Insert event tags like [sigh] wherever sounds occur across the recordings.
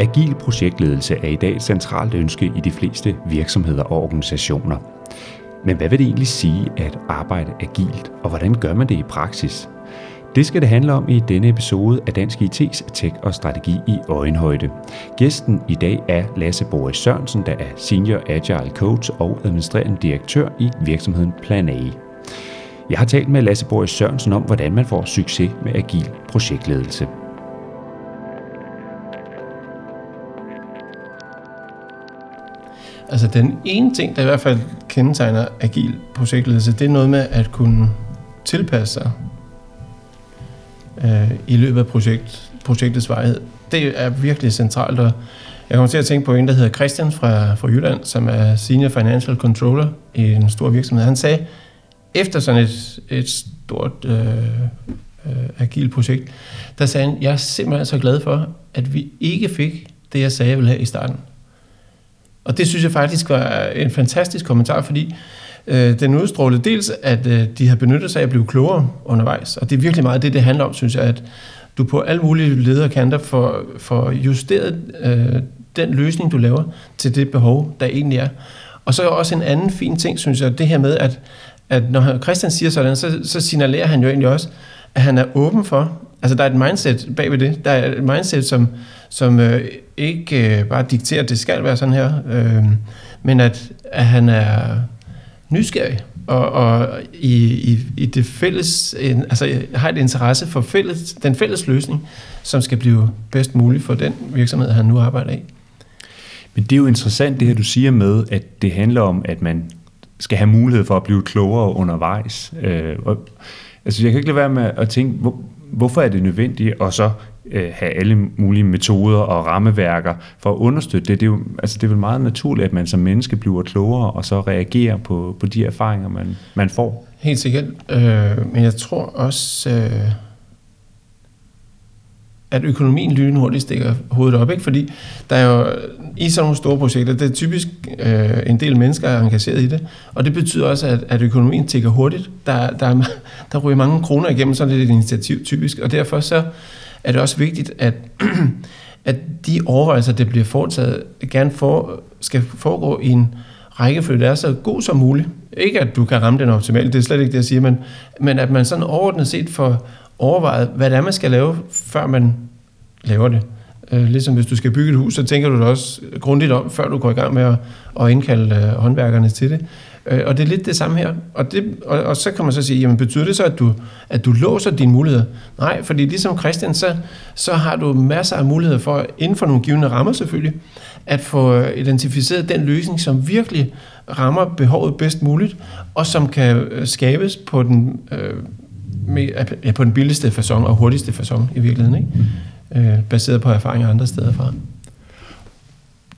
Agil projektledelse er i dag et centralt ønske i de fleste virksomheder og organisationer. Men hvad vil det egentlig sige at arbejde agilt, og hvordan gør man det i praksis? Det skal det handle om i denne episode af Dansk IT's Tech og Strategi i Øjenhøjde. Gæsten i dag er Lasse Boris Sørensen, der er Senior Agile Coach og administrerende direktør i virksomheden Plan A. Jeg har talt med Lasse Boris Sørensen om, hvordan man får succes med agil projektledelse. Altså den ene ting, der i hvert fald kendetegner agil projektledelse, det er noget med at kunne tilpasse sig øh, i løbet af projekt, projektets vejhed. Det er virkelig centralt, og jeg kommer til at tænke på en, der hedder Christian fra, fra Jylland, som er Senior Financial Controller i en stor virksomhed. Han sagde, efter sådan et, et stort øh, øh, agil projekt, der sagde han, jeg er simpelthen så glad for, at vi ikke fik det, jeg sagde, jeg ville have i starten. Og det synes jeg faktisk var en fantastisk kommentar, fordi øh, den udstrålede dels, at øh, de har benyttet sig af at blive klogere undervejs. Og det er virkelig meget det, det handler om, synes jeg, at du på alle mulige lederkanter får, får justeret øh, den løsning, du laver, til det behov, der egentlig er. Og så er også en anden fin ting, synes jeg, det her med, at, at når Christian siger sådan, så, så signalerer han jo egentlig også, at han er åben for, altså der er et mindset bagved det, der er et mindset, som, som øh, ikke øh, bare dikterer, at det skal være sådan her, øh, men at, at han er nysgerrig og, og i, i, i det fælles, en, altså har et interesse for fælles, den fælles løsning, som skal blive bedst mulig for den virksomhed, han nu arbejder i. Men det er jo interessant det her, du siger med, at det handler om, at man skal have mulighed for at blive klogere undervejs. Øh, og, altså jeg kan ikke lade være med at tænke, hvor, hvorfor er det nødvendigt at så øh, have alle mulige metoder og rammeværker for at understøtte det. Det er, jo, altså det er vel meget naturligt, at man som menneske bliver klogere og så reagerer på, på de erfaringer, man, man får. Helt sikkert. Øh, men jeg tror også, øh, at økonomien lynhurtigt stikker hovedet op, ikke? fordi der er jo i sådan nogle store projekter, det er typisk øh, en del mennesker er engageret i det, og det betyder også, at, at økonomien tigger hurtigt. Der, der, der ryger mange kroner igennem sådan et initiativ typisk, og derfor så er det også vigtigt, at, [clears throat] at de overvejelser, der bliver foretaget, gerne for, skal foregå i en rækkefølge, der er så god som muligt. Ikke at du kan ramme den optimalt, det er slet ikke det, jeg siger, men, men at man sådan overordnet set får overvejet, hvad det er, man skal lave, før man laver det. Øh, ligesom hvis du skal bygge et hus, så tænker du det også grundigt om, før du går i gang med at, at indkalde øh, håndværkerne til det. Øh, og det er lidt det samme her. Og, det, og, og så kan man så sige, jamen betyder det så, at du, at du låser dine muligheder? Nej, fordi ligesom Christian, så, så har du masser af muligheder for, inden for nogle givende rammer selvfølgelig, at få identificeret den løsning, som virkelig rammer behovet bedst muligt, og som kan øh, skabes på den, øh, med, ja, på den billigste façon og hurtigste façon i virkeligheden, ikke? Øh, baseret på erfaringer andre steder fra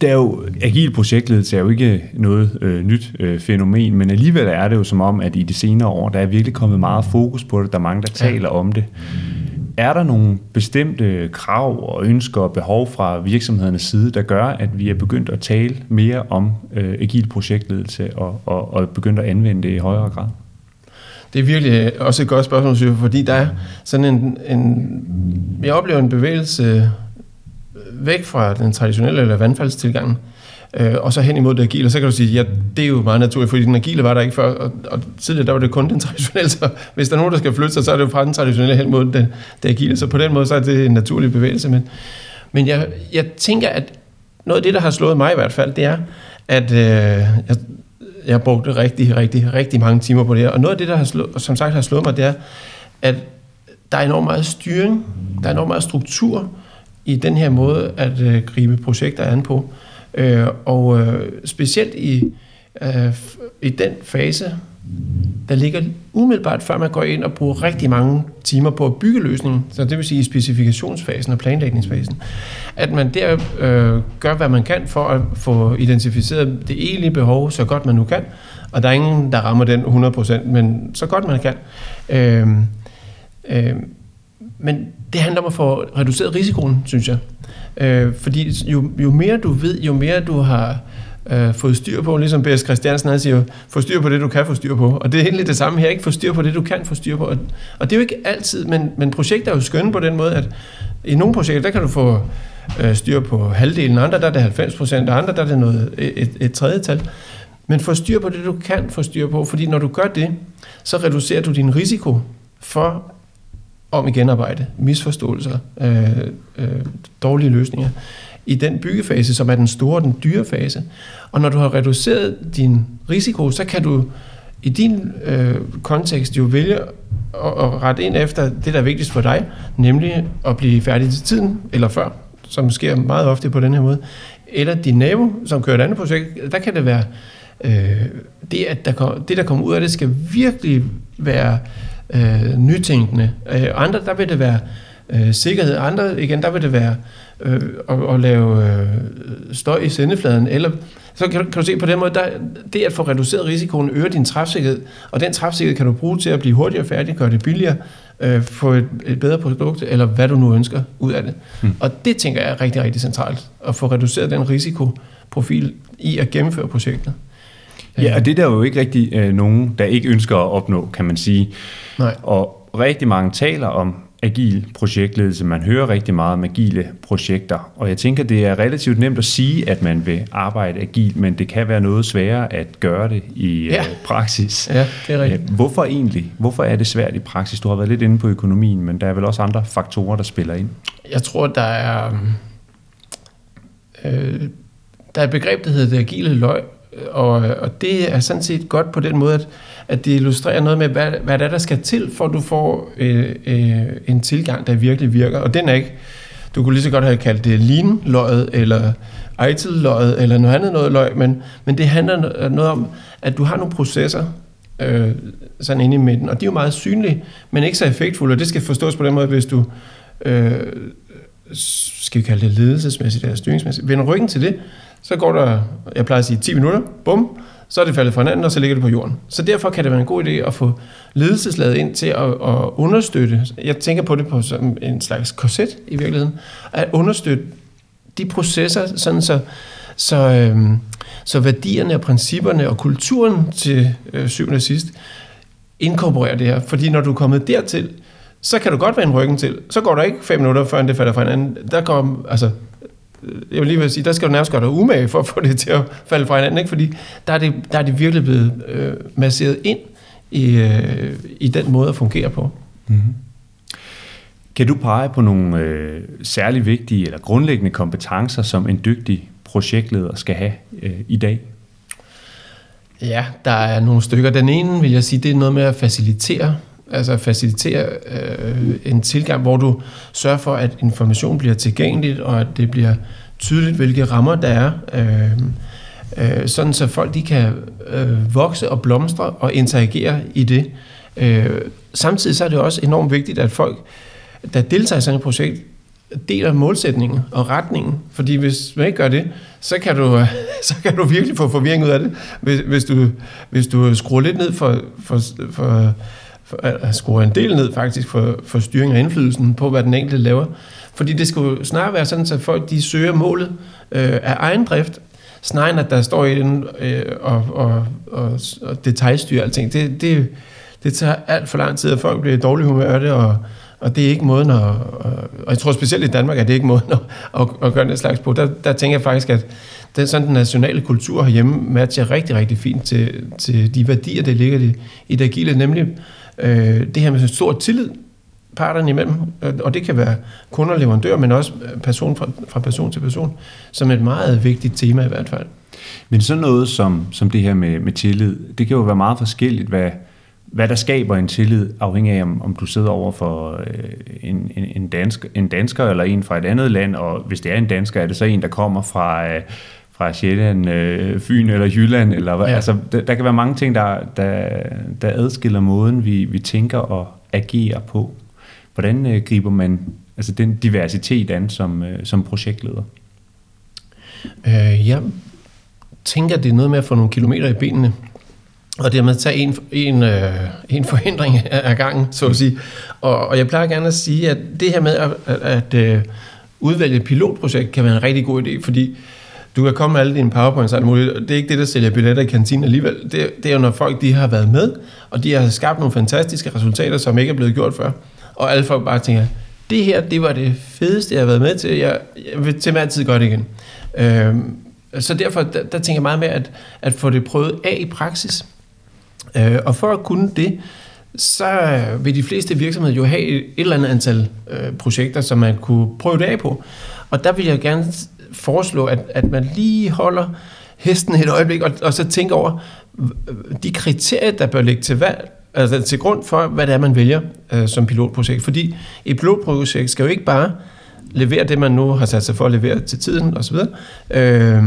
det er jo, agil projektledelse er jo ikke noget øh, nyt øh, fænomen, men alligevel er det jo som om, at i de senere år, der er virkelig kommet meget fokus på det, der er mange, der taler ja. om det. Er der nogle bestemte krav og ønsker og behov fra virksomhedernes side, der gør, at vi er begyndt at tale mere om øh, agil projektledelse og, og, og begyndt at anvende det i højere grad? Det er virkelig også et godt spørgsmål, synes jeg, fordi der er sådan en, en jeg oplever en bevægelse væk fra den traditionelle eller vandfaldstilgang, øh, og så hen imod det agile, så kan du sige, ja, det er jo meget naturligt, fordi den agile var der ikke før, og, og tidligere der var det kun den [laughs] traditionelle, så hvis der er nogen, der skal flytte sig, så er det jo fra den traditionelle hen mod den, det agile, så på den måde, så er det en naturlig bevægelse, men, men jeg, jeg tænker, at noget af det, der har slået mig i hvert fald, det er, at øh, jeg, jeg brugte rigtig, rigtig, rigtig mange timer på det her, og noget af det, der har slået, som sagt har slået mig, det er, at der er enormt meget styring, der er enormt meget struktur, i den her måde at øh, gribe projekter an på. Øh, og øh, specielt i, øh, i den fase, der ligger umiddelbart før man går ind og bruger rigtig mange timer på at bygge løsningen, så det vil sige i specifikationsfasen og planlægningsfasen, at man der øh, gør, hvad man kan for at få identificeret det egentlige behov så godt man nu kan, og der er ingen, der rammer den 100%, men så godt man kan. Øh, øh, men det handler om at få reduceret risikoen, synes jeg. Øh, fordi jo, jo mere du ved, jo mere du har øh, fået styr på, ligesom B.S. Christiansen han siger, få styr på det, du kan få styr på. Og det er egentlig det samme her, ikke få styr på det, du kan få styr på. Og, og det er jo ikke altid, men, men projekter er jo skønne på den måde, at i nogle projekter, der kan du få øh, styr på halvdelen, andre der er det 90 procent, og andre der er det noget, et, et tredje tal. Men få styr på det, du kan få styr på, fordi når du gør det, så reducerer du din risiko for om igen arbejde, misforståelser, øh, øh, dårlige løsninger i den byggefase, som er den store, den dyre fase. Og når du har reduceret din risiko, så kan du i din øh, kontekst jo vælge at, at rette ind efter det, der er vigtigst for dig, nemlig at blive færdig til tiden, eller før, som sker meget ofte på den her måde. Eller din nabo, som kører et andet projekt, der kan det være, øh, det, at der kom, det, der kommer ud af det, skal virkelig være øh, nytænkende. Øh, andre, der vil det være øh, sikkerhed. Andre, igen, der vil det være øh, at, at lave øh, støj i sendefladen, eller så kan kan du se på den måde, der, det at få reduceret risikoen øger din træfsikkerhed, og den træfsikkerhed kan du bruge til at blive hurtigere færdig, gøre det billigere, øh, få et, et bedre produkt, eller hvad du nu ønsker ud af det. Mm. Og det tænker jeg er rigtig, rigtig centralt, at få reduceret den risikoprofil i at gennemføre projektet. Ja, og det er der jo ikke rigtig øh, nogen, der ikke ønsker at opnå, kan man sige. Nej. Og rigtig mange taler om agil projektledelse. Man hører rigtig meget om agile projekter, og jeg tænker, det er relativt nemt at sige, at man vil arbejde agilt, men det kan være noget sværere at gøre det i ja. uh, praksis. Ja, det er rigtigt. Hvorfor egentlig? Hvorfor er det svært i praksis? Du har været lidt inde på økonomien, men der er vel også andre faktorer, der spiller ind? Jeg tror, der er, øh, der er et begreb, der hedder det agile løg, og, og det er sådan set godt på den måde, at, at det illustrerer noget med, hvad, hvad der, der skal til, for at du får øh, øh, en tilgang, der virkelig virker. Og den er ikke, du kunne lige så godt have kaldt det lean-løjet, eller ITIL-løjet, eller noget andet noget løg, men, men det handler noget om, at du har nogle processer, øh, sådan inde i midten, og de er jo meget synlige, men ikke så effektfulde, og det skal forstås på den måde, hvis du, øh, skal vi kalde det ledelsesmæssigt eller styringsmæssigt, vender ryggen til det, så går der, jeg plejer at sige 10 minutter, bum, så er det faldet fra hinanden, og så ligger det på jorden. Så derfor kan det være en god idé at få ledelseslaget ind til at, at understøtte, jeg tænker på det på som en slags korset i virkeligheden, at understøtte de processer, sådan så, så, øhm, så værdierne og principperne og kulturen til øh, syvende og sidst inkorporerer det her. Fordi når du er kommet dertil, så kan du godt vende ryggen til. Så går der ikke fem minutter, før det falder fra hinanden. Der går, altså, jeg vil lige vil sige, der skal du nærmest gøre dig umage for at få det til at falde fra hinanden, ikke? fordi der er det, der er det virkelig blevet øh, masseret ind i, øh, i den måde at fungere på. Mm-hmm. Kan du pege på nogle øh, særlig vigtige eller grundlæggende kompetencer, som en dygtig projektleder skal have øh, i dag? Ja, der er nogle stykker. Den ene vil jeg sige, det er noget med at facilitere altså facilitere øh, en tilgang, hvor du sørger for, at information bliver tilgængeligt, og at det bliver tydeligt, hvilke rammer der er, øh, øh, sådan så folk de kan øh, vokse og blomstre og interagere i det. Øh, samtidig så er det også enormt vigtigt, at folk, der deltager i sådan et projekt, deler målsætningen og retningen, fordi hvis man ikke gør det, så kan du, [laughs] så kan du virkelig få forvirring ud af det, hvis, hvis, du, hvis du skruer lidt ned for, for, for at skrue en del ned faktisk for, for styring og indflydelsen på, hvad den enkelte laver. Fordi det skulle snarere være sådan, at folk de søger målet øh, af egen drift, snarere end at der står i den øh, og, og, og, og detaljstyrer alting. Det, det, det tager alt for lang tid, at folk bliver dårlige humør af det, og, og det er ikke måden at, og jeg tror specielt i Danmark, at det er ikke måden at, at, at gøre den slags på. Der, der tænker jeg faktisk, at den, sådan den nationale kultur herhjemme matcher rigtig, rigtig fint til, til de værdier, der ligger i, i det agile, nemlig øh, det her med stor tillid parterne imellem, øh, og det kan være kunder og leverandør, men også øh, person fra, fra person til person, som et meget vigtigt tema i hvert fald. Men sådan noget som, som det her med, med tillid, det kan jo være meget forskelligt, hvad, hvad der skaber en tillid, afhængig af, om, om du sidder over for øh, en, en, en, dansk, en dansker eller en fra et andet land, og hvis det er en dansker, er det så en, der kommer fra... Øh, fra Sjælland, øh, Fyn eller Jylland. Eller, ja. altså, der, der kan være mange ting, der, der, der adskiller måden, vi, vi tænker og agerer på. Hvordan øh, griber man altså den diversitet an som, øh, som projektleder? Øh, jeg tænker, det er noget med at få nogle kilometer i benene, og dermed tage en, en, øh, en forhindring af gangen, så at sige. Og, og jeg plejer gerne at sige, at det her med at, at, at øh, udvælge et pilotprojekt kan være en rigtig god idé, fordi du kan komme med alle dine powerpoints og alt muligt. Det er ikke det, der sælger billetter i kantinen alligevel. Det, det er jo, når folk de har været med, og de har skabt nogle fantastiske resultater, som ikke er blevet gjort før. Og alle folk bare tænker, det her, det var det fedeste, jeg har været med til. Jeg, jeg vil til hver tid godt igen. Øhm, så derfor, der, der tænker jeg meget med at, at få det prøvet af i praksis. Øh, og for at kunne det, så vil de fleste virksomheder jo have et, eller andet antal øh, projekter, som man kunne prøve det af på. Og der vil jeg gerne foreslå, at, at man lige holder hesten et øjeblik, og, og så tænker over de kriterier, der bør ligge til valg, altså til grund for, hvad det er, man vælger øh, som pilotprojekt. Fordi et pilotprojekt skal jo ikke bare levere det, man nu har sat sig for at levere til tiden osv. Øh,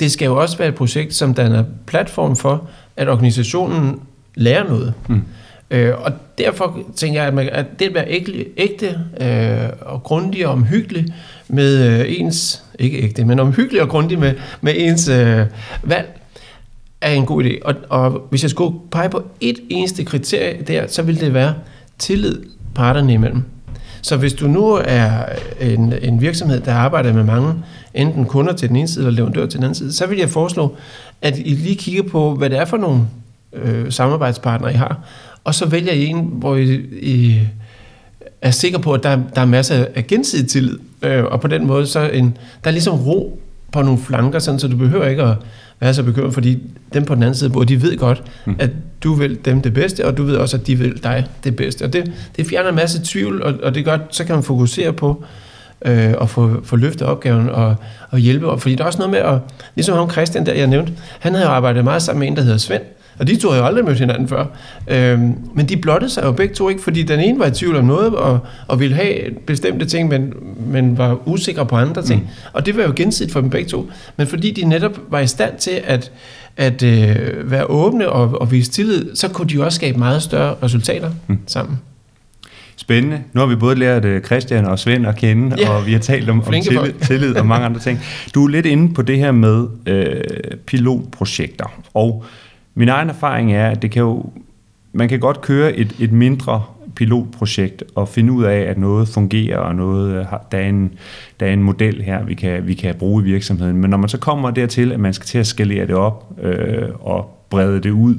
det skal jo også være et projekt, som danner platform for, at organisationen lærer noget. Mm. Øh, og derfor tænker jeg, at, man, at det at være ægte, ægte øh, og grundig og omhyggelig med øh, ens, ikke ægte, men omhyggelig og grundig med, med ens øh, valg, er en god idé. Og, og hvis jeg skulle pege på et eneste kriterie der, så vil det være tillid parterne imellem. Så hvis du nu er en, en virksomhed, der arbejder med mange, enten kunder til den ene side eller leverandør til den anden side, så vil jeg foreslå, at I lige kigger på, hvad det er for nogle øh, samarbejdspartnere, I har, og så vælger I en, hvor I, I er sikker på, at der, der er masser af gensidig tillid, øh, og på den måde, så en, der er ligesom ro på nogle flanker, sådan, så du behøver ikke at være så bekymret, fordi dem på den anden side, hvor de ved godt, mm. at du vil dem det bedste, og du ved også, at de vil dig det bedste. Og det, det fjerner en masse tvivl, og, og det gør, så kan man fokusere på øh, at få, få løftet opgaven og, og hjælpe. Fordi der er også noget med at, ligesom ham Christian, der jeg nævnte, han havde arbejdet meget sammen med en, der hedder Svend, og de to har jo aldrig mødt hinanden før. Øhm, men de blottede sig jo begge to ikke, fordi den ene var i tvivl om noget, og, og ville have bestemte ting, men, men var usikre på andre ting. Mm. Og det var jo gensidigt for dem begge to. Men fordi de netop var i stand til at, at øh, være åbne og, og vise tillid, så kunne de jo også skabe meget større resultater mm. sammen. Spændende. Nu har vi både lært uh, Christian og Svend at kende, ja. og vi har talt om, om tillid, tillid og mange andre ting. Du er lidt inde på det her med øh, pilotprojekter, og min egen erfaring er, at det kan jo, man kan godt køre et, et mindre pilotprojekt og finde ud af, at noget fungerer, og noget, øh, der, er en, der er en model her, vi kan, vi kan bruge i virksomheden. Men når man så kommer dertil, at man skal til at skalere det op øh, og brede det ud,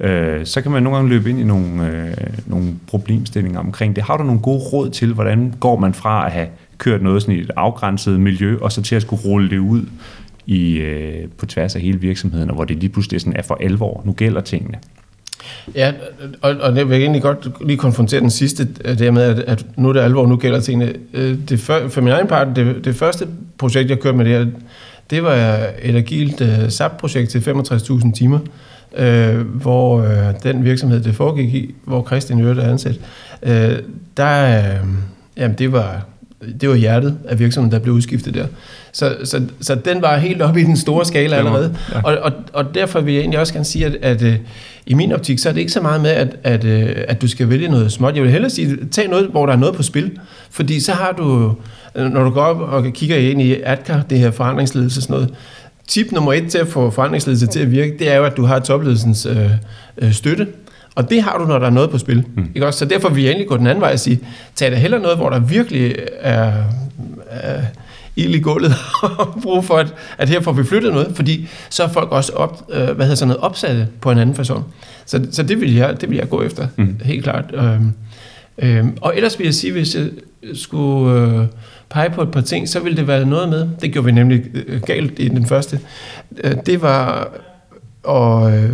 øh, så kan man nogle gange løbe ind i nogle, øh, nogle problemstillinger omkring det. Har du nogle gode råd til, hvordan går man fra at have kørt noget sådan i et afgrænset miljø, og så til at skulle rulle det ud i, øh, på tværs af hele virksomheden, og hvor det lige pludselig sådan er for alvor. Nu gælder tingene. Ja, og, og det vil egentlig godt lige konfrontere den sidste, øh, det med, at, at nu er det alvor, nu gælder tingene. Øh, det for, for min egen part, det, det første projekt, jeg kørte med det her, det var et agilt uh, SAP-projekt til 65.000 timer, uh, hvor uh, den virksomhed, det foregik i, hvor Christian Ørte er ansat, uh, der, uh, jamen det var det var hjertet af virksomheden, der blev udskiftet der. Så, så, så den var helt oppe i den store skala allerede. Ja. Og, og, og derfor vil jeg egentlig også gerne sige, at, at uh, i min optik, så er det ikke så meget med, at, at, uh, at du skal vælge noget småt. Jeg vil hellere sige, tag noget, hvor der er noget på spil. Fordi så har du, når du går op og kigger ind i ADKAR, det her forandringsledelse sådan noget, tip nummer et til at få forandringsledelse til at virke, det er jo, at du har topledelsens øh, øh, støtte. Og det har du, når der er noget på spil. Mm. Ikke også? Så derfor vil jeg egentlig gå den anden vej og sige, tag da heller noget, hvor der virkelig er, er ild i gulvet [laughs] og brug for, at, at her får vi flyttet noget, fordi så er folk også op, øh, hvad hedder sådan noget, opsatte på en anden person. Så, så det, vil jeg, det vil jeg gå efter, mm. helt klart. Øhm, øhm, og ellers vil jeg sige, hvis jeg skulle øh, pege på et par ting, så ville det være noget med, det gjorde vi nemlig øh, galt i den første, øh, det var at øh,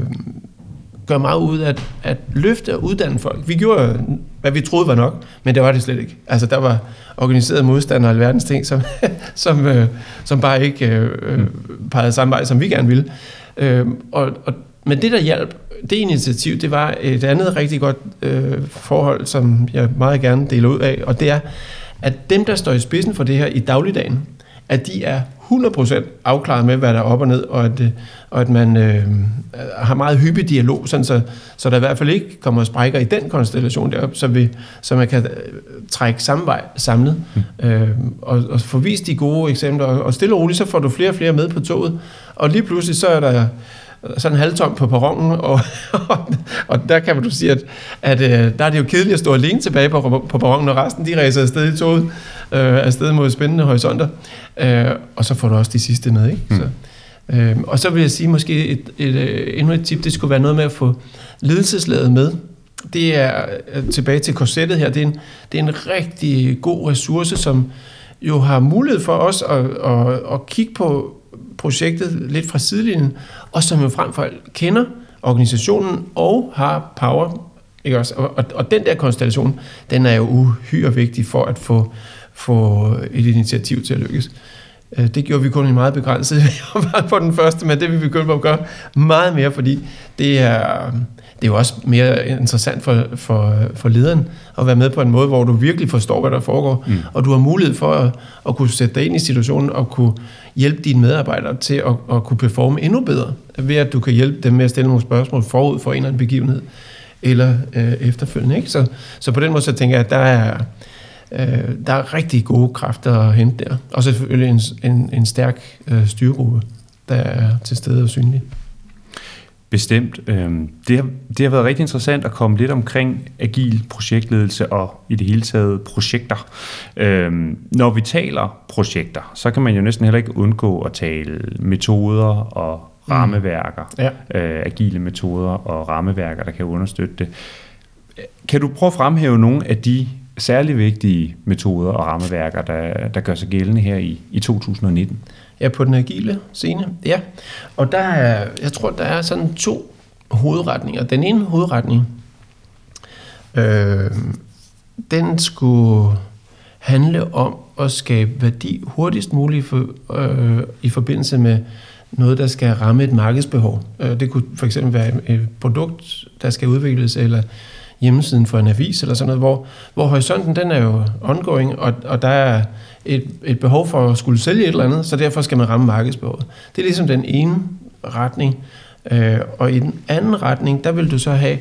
gør meget ud af at, at løfte og uddanne folk. Vi gjorde, hvad vi troede var nok, men det var det slet ikke. Altså, der var organiseret modstand og alverdens ting, som, [laughs] som, øh, som bare ikke øh, øh, pegede samme vej, som vi gerne ville. Øh, og, og, men det, der hjalp, det initiativ, det var et andet rigtig godt øh, forhold, som jeg meget gerne deler ud af, og det er, at dem, der står i spidsen for det her i dagligdagen, at de er 100% afklaret med, hvad der er op og ned, og at, øh, og at man øh, har meget hyppig dialog, sådan så, så der i hvert fald ikke kommer sprækker i den konstellation derop, så, vi, så man kan øh, trække samme vej samlet, mm. øh, og, og få vist de gode eksempler, og stille og roligt, så får du flere og flere med på toget, og lige pludselig så er der sådan halvtom på perronen, og, [laughs] og, og der kan man du sige, at, at øh, der er det jo kedeligt at stå alene tilbage på, på perronen, og resten de ræser afsted i toget, øh, afsted mod spændende horisonter. Øh, og så får du også de sidste med, ikke? Mm. Så, øh, og så vil jeg sige måske et, et, et, øh, endnu et tip, det skulle være noget med at få ledelseslaget med det er øh, tilbage til korsettet her. Det er, en, det er en rigtig god ressource, som jo har mulighed for os at, at, at kigge på projektet lidt fra sidelinjen, og som jo frem for alt kender organisationen og har power. Ikke også? Og, og, og den der konstellation, den er jo uhyre vigtig for at få, få et initiativ til at lykkes. Øh, det gjorde vi kun i meget begrænset [laughs] på den første, men det vil vi begynde på at gøre meget mere, fordi det er, det er jo også mere interessant for, for, for lederen at være med på en måde, hvor du virkelig forstår, hvad der foregår, mm. og du har mulighed for at, at kunne sætte dig ind i situationen og kunne hjælpe dine medarbejdere til at, at kunne performe endnu bedre, ved at du kan hjælpe dem med at stille nogle spørgsmål forud for en eller anden begivenhed, eller øh, efterfølgende. Ikke? Så, så på den måde så tænker jeg, at der er, øh, der er rigtig gode kræfter at hente der. Og selvfølgelig en, en, en stærk øh, styregruppe, der er til stede og synlig. Bestemt. Øhm, det har, det har været rigtig interessant at komme lidt omkring agil projektledelse og i det hele taget projekter. Øhm, når vi taler projekter, så kan man jo næsten heller ikke undgå at tale metoder og rammeværker. Mm. Ja. Øh, agile metoder og rammeværker, der kan understøtte det. Kan du prøve at fremhæve nogle af de særlig vigtige metoder og rammeværker, der, der gør sig gældende her i, i 2019? Ja, på den agile scene, ja. Og der er, jeg tror, der er sådan to hovedretninger. Den ene hovedretning, øh, den skulle handle om at skabe værdi hurtigst muligt for, øh, i forbindelse med noget, der skal ramme et markedsbehov. Øh, det kunne for eksempel være et produkt, der skal udvikles, eller hjemmesiden for en avis, eller sådan noget, hvor, hvor horisonten den er jo ongoing, og, og der er et, et behov for at skulle sælge et eller andet, så derfor skal man ramme markedsbehovet. Det er ligesom den ene retning. Øh, og i den anden retning, der vil du så have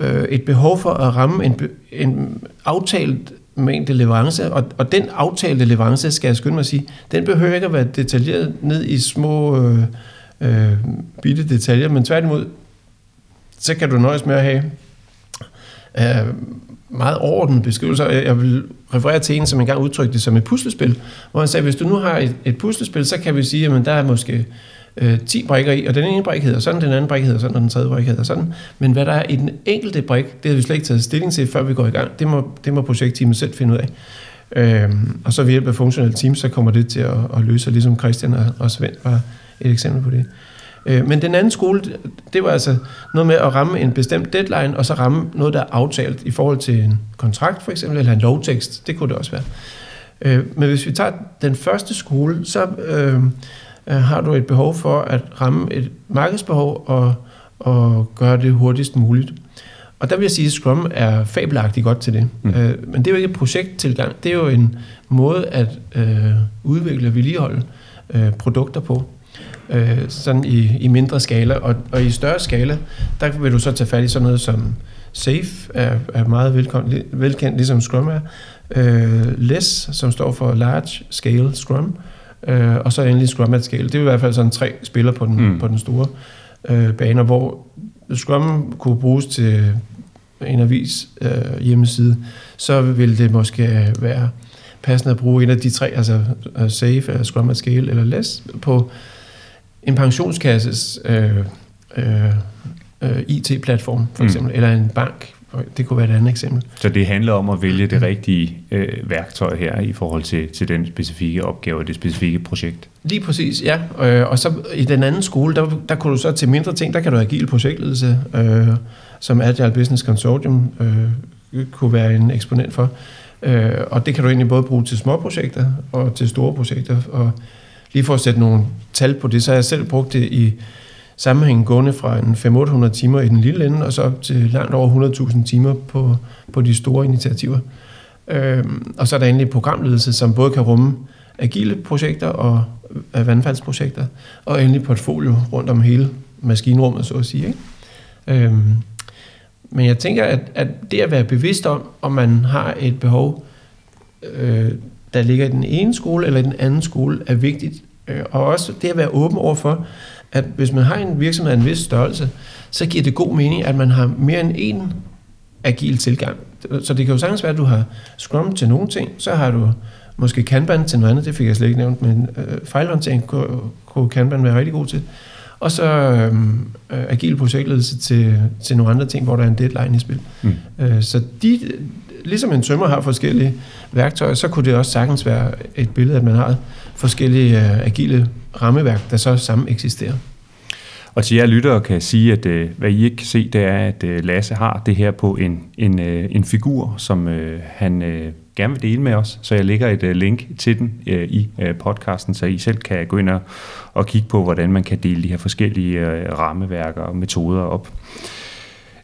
øh, et behov for at ramme en, en aftalt mængde leverance, og, og den aftalte leverance, skal jeg skynde mig at sige, den behøver ikke at være detaljeret ned i små øh, øh, bitte detaljer, men tværtimod, så kan du nøjes med at have øh, meget overordnede beskrivelse. Jeg vil referere til en, som engang udtrykte det som et puslespil, hvor han sagde, hvis du nu har et, et puslespil, så kan vi sige, at der er måske øh, 10 brikker i, og den ene brik hedder sådan, den anden brik hedder sådan, og den tredje brik hedder sådan. Men hvad der er i den enkelte brik, det har vi slet ikke taget stilling til, før vi går i gang. Det må, det må projektteamet selv finde ud af. Øh, og så ved hjælp af funktionelle teams, så kommer det til at, at løse, ligesom Christian og, og Svend var et eksempel på det. Øh, men den anden skole, det var altså noget med at ramme en bestemt deadline, og så ramme noget, der er aftalt i forhold til en kontrakt for eksempel, eller en lovtekst. Det kunne det også være. Øh, men hvis vi tager den første skole, så øh, øh, har du et behov for at ramme et markedsbehov og, og gøre det hurtigst muligt. Og der vil jeg sige, at Scrum er fabelagtigt godt til det. Mm. Øh, men det er jo ikke et projekttilgang. Det er jo en måde at øh, udvikle og vedligeholde øh, produkter på øh, sådan i, i mindre skala. Og, og i større skala, der vil du så tage fat i sådan noget som SAFE, er, er meget velkendt, velkendt, ligesom Scrum er. Øh, LESS, som står for Large Scale Scrum. Øh, og så endelig Scrum at Scale. Det er i hvert fald sådan tre spillere på den, mm. på den store øh, bane, hvor Scrum kunne bruges til en avis øh, hjemmeside, så vil det måske være passende at bruge en af de tre, altså uh, SAFE, Scrum at Scale eller LESS, på en pensionskasses øh, øh, øh, IT-platform, for mm. eksempel, mm. eller en bank. Det kunne være et andet eksempel. Så det handler om at vælge det rigtige øh, værktøj her i forhold til, til den specifikke opgave, det specifikke projekt? Lige præcis, ja. Øh, og så i den anden skole, der, der kunne du så til mindre ting, der kan du agil projektledelse, øh, som Agile Business Consortium øh, kunne være en eksponent for. Øh, og det kan du egentlig både bruge til små projekter og til store projekter. Og lige for at sætte nogle tal på det, så har jeg selv brugt det i sammenhængen gående fra en 500-800 timer i den lille ende, og så op til langt over 100.000 timer på, på de store initiativer. Øhm, og så er der endelig programledelse, som både kan rumme agile projekter og øh, vandfaldsprojekter, og endelig portfolio rundt om hele maskinrummet, så at sige. Ikke? Øhm, men jeg tænker, at, at det at være bevidst om, om man har et behov, øh, der ligger i den ene skole eller i den anden skole, er vigtigt. Øh, og også det at være åben over for, at hvis man har en virksomhed af en vis størrelse, så giver det god mening, at man har mere end en agil tilgang. Så det kan jo sagtens være, at du har Scrum til nogle ting, så har du måske Kanban til noget andet, det fik jeg slet ikke nævnt, men øh, fejlhåndtering kunne, kunne Kanban være rigtig god til. og så øh, agil projektledelse til, til nogle andre ting, hvor der er en deadline i spil. Mm. Øh, så de, ligesom en tømmer har forskellige værktøjer, så kunne det også sagtens være et billede, at man har forskellige øh, agile rammeværk, der så sammen eksisterer. Og til jer lyttere kan jeg sige, at øh, hvad I ikke kan se, det er, at øh, Lasse har det her på en, en, øh, en figur, som øh, han øh, gerne vil dele med os. Så jeg lægger et øh, link til den øh, i øh, podcasten, så I selv kan gå ind og, og kigge på, hvordan man kan dele de her forskellige øh, rammeværker og metoder op.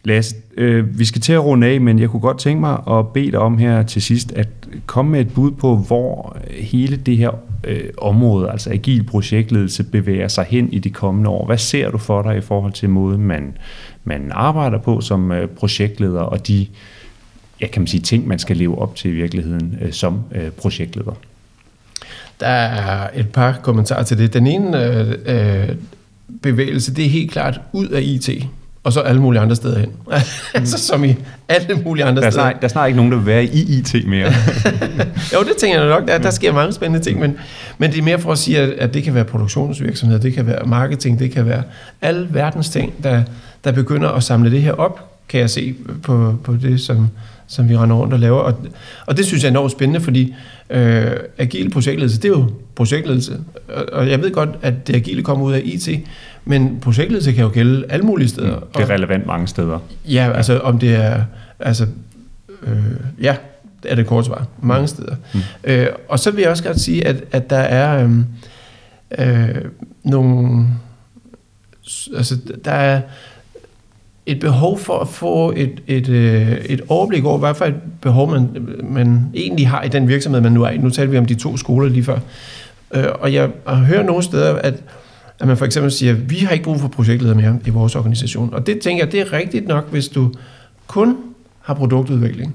Lasse, øh, vi skal til at runde af, men jeg kunne godt tænke mig at bede dig om her til sidst, at komme med et bud på, hvor hele det her øh, område, altså agil projektledelse, bevæger sig hen i de kommende år. Hvad ser du for dig i forhold til måden, man, man arbejder på som øh, projektleder, og de ja, kan man sige, ting, man skal leve op til i virkeligheden øh, som øh, projektleder? Der er et par kommentarer til det. Den ene øh, øh bevægelse, det er helt klart ud af IT og så alle mulige andre steder hen. [laughs] altså som i alle mulige andre der er steder. Snart, der er snart ikke nogen, der vil være i IT mere. [laughs] jo, det tænker jeg nok. Der, der sker mange spændende ting, men, men det er mere for at sige, at, at det kan være produktionsvirksomhed, det kan være marketing, det kan være alle verdens ting, der, der begynder at samle det her op, kan jeg se på, på det, som, som vi render rundt og laver. Og, og det synes jeg er enormt spændende, fordi øh, agile projektledelse, det er jo projektledelse. Og, og jeg ved godt, at det agile kommer ud af IT, men projektledelse kan jo gælde alle mulige steder. Mm, det er relevant mange steder. Ja, altså om det er... Altså, øh, ja, er det kort svar. Mange mm. steder. Mm. Øh, og så vil jeg også godt sige, at, at der er øh, øh, nogle... Altså, der er et behov for at få et, et, øh, et overblik over, hvad for et behov man, man egentlig har i den virksomhed, man nu er i. Nu talte vi om de to skoler lige før. Øh, og jeg har hørt nogle steder, at at man for eksempel siger, vi har ikke brug for projektleder mere i vores organisation. Og det tænker jeg, det er rigtigt nok, hvis du kun har produktudvikling.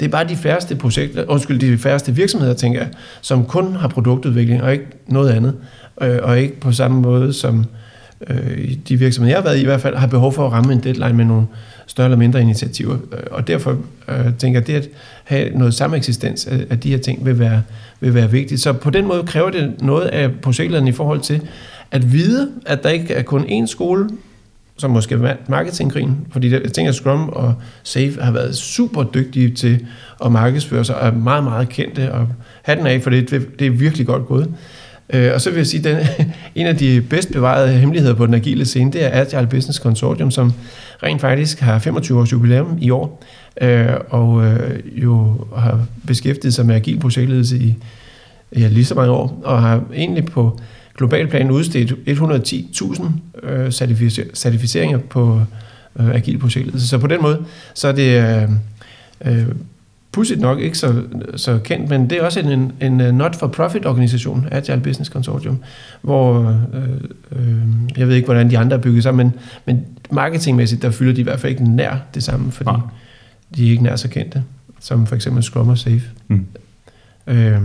Det er bare de færreste projekter, undskyld, de færreste virksomheder, tænker jeg, som kun har produktudvikling og ikke noget andet. Øh, og ikke på samme måde som øh, de virksomheder, jeg har været i, i hvert fald, har behov for at ramme en deadline med nogle større eller mindre initiativer. Øh, og derfor øh, tænker jeg, at det at have noget sameksistens af, af de her ting vil være, vil være vigtigt. Så på den måde kræver det noget af projektlederen i forhold til, at vide, at der ikke er kun én skole, som måske er marketinggrin, fordi jeg tænker, at Scrum og Safe har været super dygtige til at markedsføre sig, og er meget, meget kendte, og hatten af, for det, det er virkelig godt gået. Øh, og så vil jeg sige, at [laughs] en af de bedst bevarede hemmeligheder på den agile scene, det er Agile Business Consortium, som rent faktisk har 25 års jubilæum i år, øh, og øh, jo har beskæftiget sig med agil projektledelse i ja, lige så mange år, og har egentlig på global plan udstedt 110.000 øh, certificeringer på øh, agil projektledelse. Så på den måde, så er det øh, øh, pudsigt nok ikke så, så kendt, men det er også en, en not-for-profit organisation, Agile Business Consortium, hvor, øh, øh, jeg ved ikke, hvordan de andre er bygget sammen, men, men marketingmæssigt, der fylder de i hvert fald ikke nær det samme, fordi ja. de er ikke nær så kendte, som for eksempel Scrum og Safe. Mm. Øh,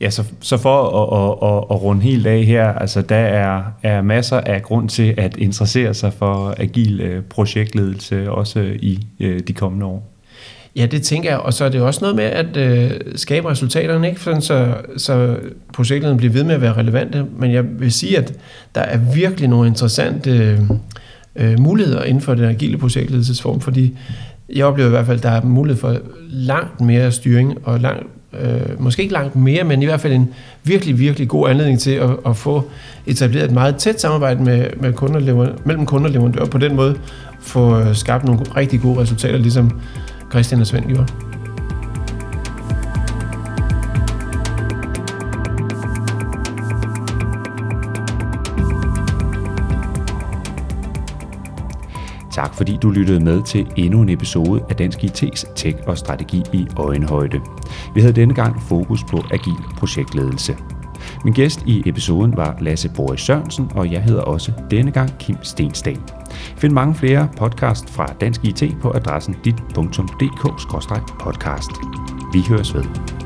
Ja, så, så for at, at, at, at runde helt af her, altså der er, er masser af grund til at interessere sig for agil øh, projektledelse også i øh, de kommende år. Ja, det tænker jeg, og så er det også noget med at øh, skabe resultaterne, ikke? Sådan, så, så projekterne bliver ved med at være relevante, men jeg vil sige, at der er virkelig nogle interessante øh, øh, muligheder inden for den agile projektledelsesform, fordi jeg oplever i hvert fald, at der er mulighed for langt mere styring og langt øh, måske ikke langt mere, men i hvert fald en virkelig, virkelig god anledning til at, at få etableret et meget tæt samarbejde med, med kunder, mellem kunder og leverandører, på den måde få øh, skabt nogle rigtig gode resultater, ligesom Christian og Svend gjorde. Tak fordi du lyttede med til endnu en episode af Dansk IT's Tech og Strategi i Øjenhøjde. Vi havde denne gang fokus på agil projektledelse. Min gæst i episoden var Lasse Boris Sørensen, og jeg hedder også denne gang Kim Stensdal. Find mange flere podcast fra Dansk IT på adressen dit.dk-podcast. Vi høres ved.